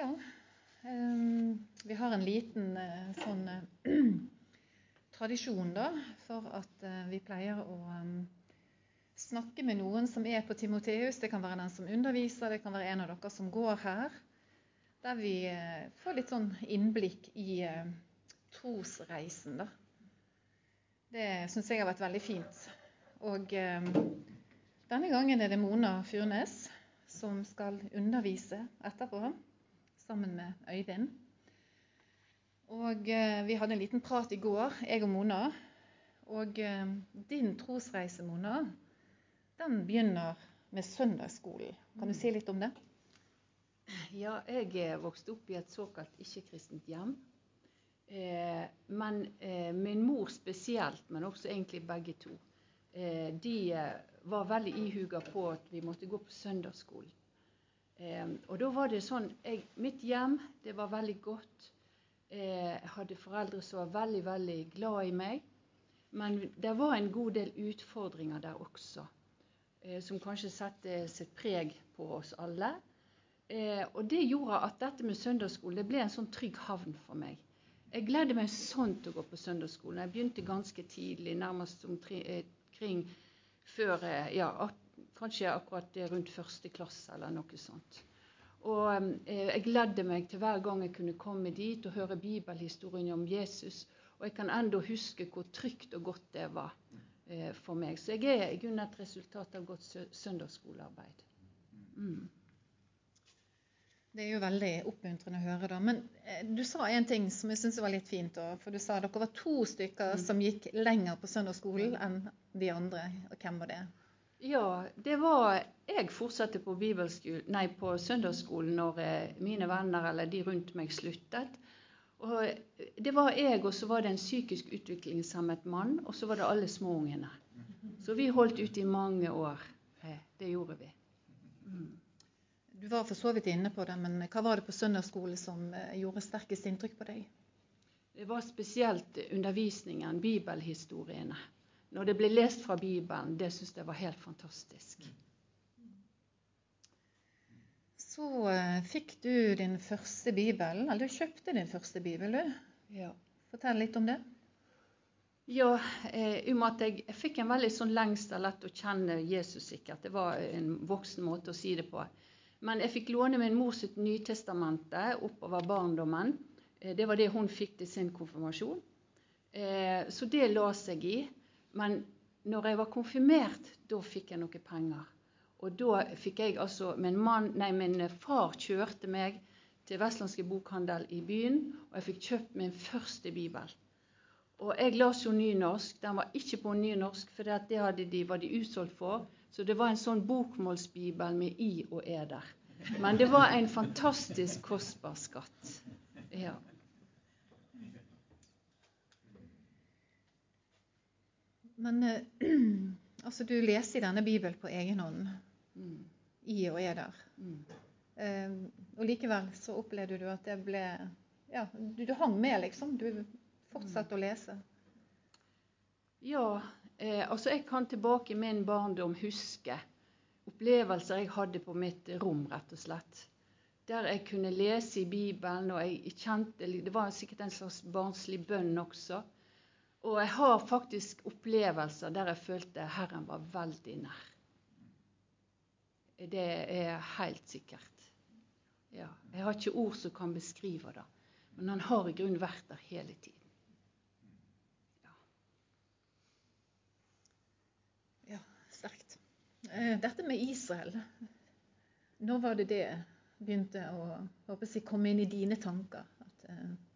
Ja. ehm, vi har en liten eh, sånn eh, tradisjon, da, for at eh, vi pleier å ehm, snakke med noen som er på Timoteus. Det kan være den som underviser, det kan være en av dere som går her. Der vi får litt sånn innblikk i trosreisen, da. Det syns jeg har vært veldig fint. Og ehm, denne gangen er det Mona Furnes som skal undervise etterpå, sammen med Øyvind. Og eh, vi hadde en liten prat i går, jeg og Mona. Og eh, din trosreise, Mona, den begynner med søndagsskolen. Kan du si litt om det? Ja, jeg vokste opp i et såkalt ikke-kristent hjem. Eh, men eh, min mor spesielt, men også egentlig begge to, eh, de eh, var veldig ihuga på at vi måtte gå på søndagsskolen. Eh, og da var det sånn jeg, Mitt hjem, det var veldig godt. Eh, jeg hadde foreldre som var veldig, veldig glad i meg. Men det var en god del utfordringer der også, som kanskje satte sitt preg på oss alle. Eh, og det gjorde at dette med søndagsskolen det ble en sånn trygg havn for meg. Jeg gledde meg sånn til å gå på søndagsskolen. Jeg begynte ganske tidlig, nærmest omkring før ja, Kanskje akkurat rundt første klasse eller noe sånt. Og eh, jeg gledde meg til hver gang jeg kunne komme dit og høre bibelhistorien om Jesus. Og jeg kan ennå huske hvor trygt og godt det var eh, for meg. Så jeg er i grunnen et resultat av godt søndagsskolearbeid. Mm. Det er jo veldig oppmuntrende å høre. da. Men eh, du sa en ting som jeg syns var litt fint. Da, for du sa dere var to stykker mm. som gikk lenger på søndagsskolen enn de andre. Og hvem var det? Ja, det var Jeg fortsatte på, nei, på søndagsskolen når eh, mine venner eller de rundt meg sluttet. Og eh, Det var jeg, og så var det en psykisk utviklingshemmet mann, og så var det alle småungene. Så vi holdt ut i mange år. Eh, det gjorde vi. Mm. Du var for så vidt inne på det, men hva var det på søndagsskole som gjorde sterkest inntrykk på deg? Det var spesielt undervisningen, bibelhistoriene. Når det ble lest fra Bibelen, det syns jeg var helt fantastisk. Så uh, fikk du din første bibel, eller du kjøpte din første bibel, du. Ja. Fortell litt om det. Ja, eh, um at jeg, jeg, fikk en veldig sånn lengsel etter å kjenne Jesus sikkert. Det var en voksen måte å si det på. Men jeg fikk låne min mors Nytestamente oppover barndommen. Eh, det var det hun fikk til sin konfirmasjon. Eh, så det la seg i. Men når jeg var konfirmert, da fikk jeg noe penger. Og da fikk jeg altså Min, mann, nei, min far kjørte meg til Vestlandske bokhandel i byen, og jeg fikk kjøpt min første bibel. Og jeg las jo nynorsk. Den var ikke på nynorsk, for det de, var de utsolgt for. Så det var en sånn bokmålsbibel med i og e der. Men det var en fantastisk kostbar skatt. Ja. Men eh, altså, du leser i denne bibelen på egen hånd. Mm. I og er der. Mm. Eh, og likevel så opplevde du at det ble Ja, du, du hang med, liksom. Du fortsatte å lese. Ja, Eh, altså Jeg kan tilbake i min barndom huske opplevelser jeg hadde på mitt rom, rett og slett. Der jeg kunne lese i Bibelen, og jeg kjente Det var sikkert en slags barnslig bønn også. Og jeg har faktisk opplevelser der jeg følte Herren var veldig nær. Det er helt sikkert. Ja, jeg har ikke ord som kan beskrive det, men han har i grunnen vært der hele tiden. Ja, sterkt. dette med Israel, når var det det begynte å jeg, komme inn i dine tanker? At, uh...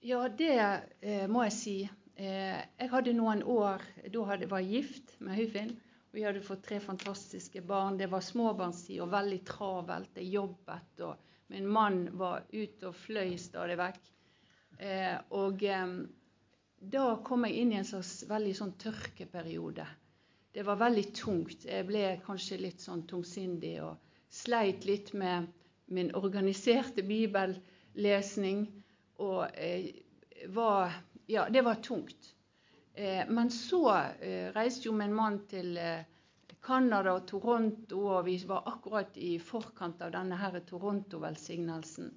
Ja, det eh, må jeg si. Eh, jeg hadde noen år Da hadde, var jeg gift med Høyfinn. Vi hadde fått tre fantastiske barn. Det var småbarnstid og veldig travelt. Jeg jobbet, og min mann var ute og fløy stadig vekk. Eh, og eh, da kom jeg inn i en slags veldig sånn tørkeperiode det var veldig tungt. Jeg ble kanskje litt sånn tungsindig og sleit litt med min organiserte bibellesning. Og eh, var Ja, det var tungt. Eh, men så eh, reiste jo min mann til Canada og Toronto, og vi var akkurat i forkant av denne Toronto-velsignelsen.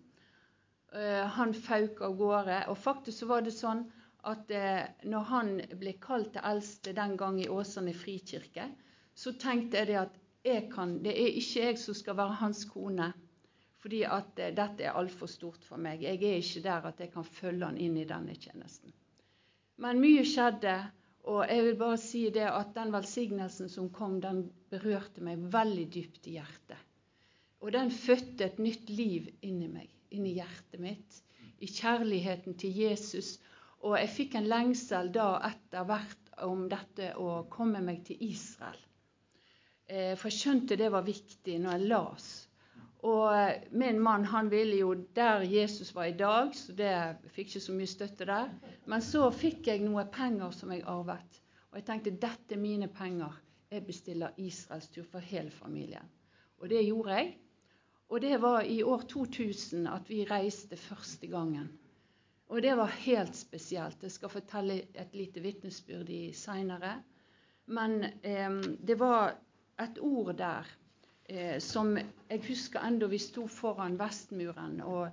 Han fauk av gårde. Og faktisk så var det sånn at når han ble kalt til eldste den gang i Åsane frikirke, så tenkte jeg det at jeg kan, det er ikke jeg som skal være hans kone. Fordi at eh, dette er altfor stort for meg. Jeg er ikke der at jeg kan følge han inn i denne tjenesten. Men mye skjedde, og jeg vil bare si det at den velsignelsen som kom, den berørte meg veldig dypt i hjertet. Og den fødte et nytt liv inni meg inni hjertet mitt, i kjærligheten til Jesus. Og jeg fikk en lengsel da etter hvert om dette å komme meg til Israel. Eh, for jeg skjønte det var viktig når jeg las. Og min mann han ville jo der Jesus var i dag, så det fikk ikke så mye støtte der. Men så fikk jeg noe penger som jeg arvet. Og jeg tenkte dette er mine penger. Jeg bestiller Israelstur for hele familien. Og det gjorde jeg. Og det var i år 2000 at vi reiste første gangen. Og det var helt spesielt. Jeg skal fortelle et lite vitnesbyrd seinere. Men eh, det var et ord der eh, som jeg husker enda vi sto foran Vestmuren. Og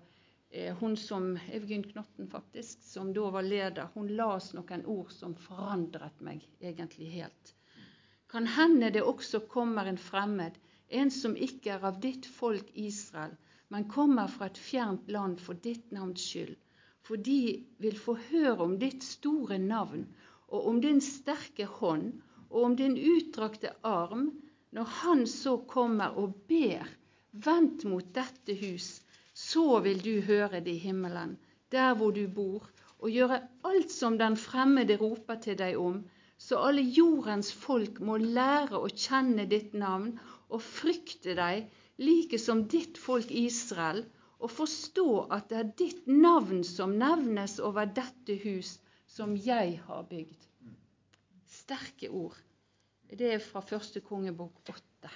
eh, hun som Evgen Knotten, faktisk, som da var leder, hun la oss noen ord som forandret meg egentlig helt. Kan hende det også kommer en fremmed en som ikke er av ditt folk Israel, men kommer fra et fjernt land for ditt navns skyld. For de vil få høre om ditt store navn og om din sterke hånd og om din utdrakte arm, når Han så kommer og ber, vent mot dette hus, så vil du høre det i himmelen, der hvor du bor, og gjøre alt som den fremmede roper til deg om, så alle jordens folk må lære å kjenne ditt navn og frykte deg, like som ditt folk Israel, og forstå at det er ditt navn som nevnes over dette hus som jeg har bygd. Sterke ord. Det er fra første kongebok åtte.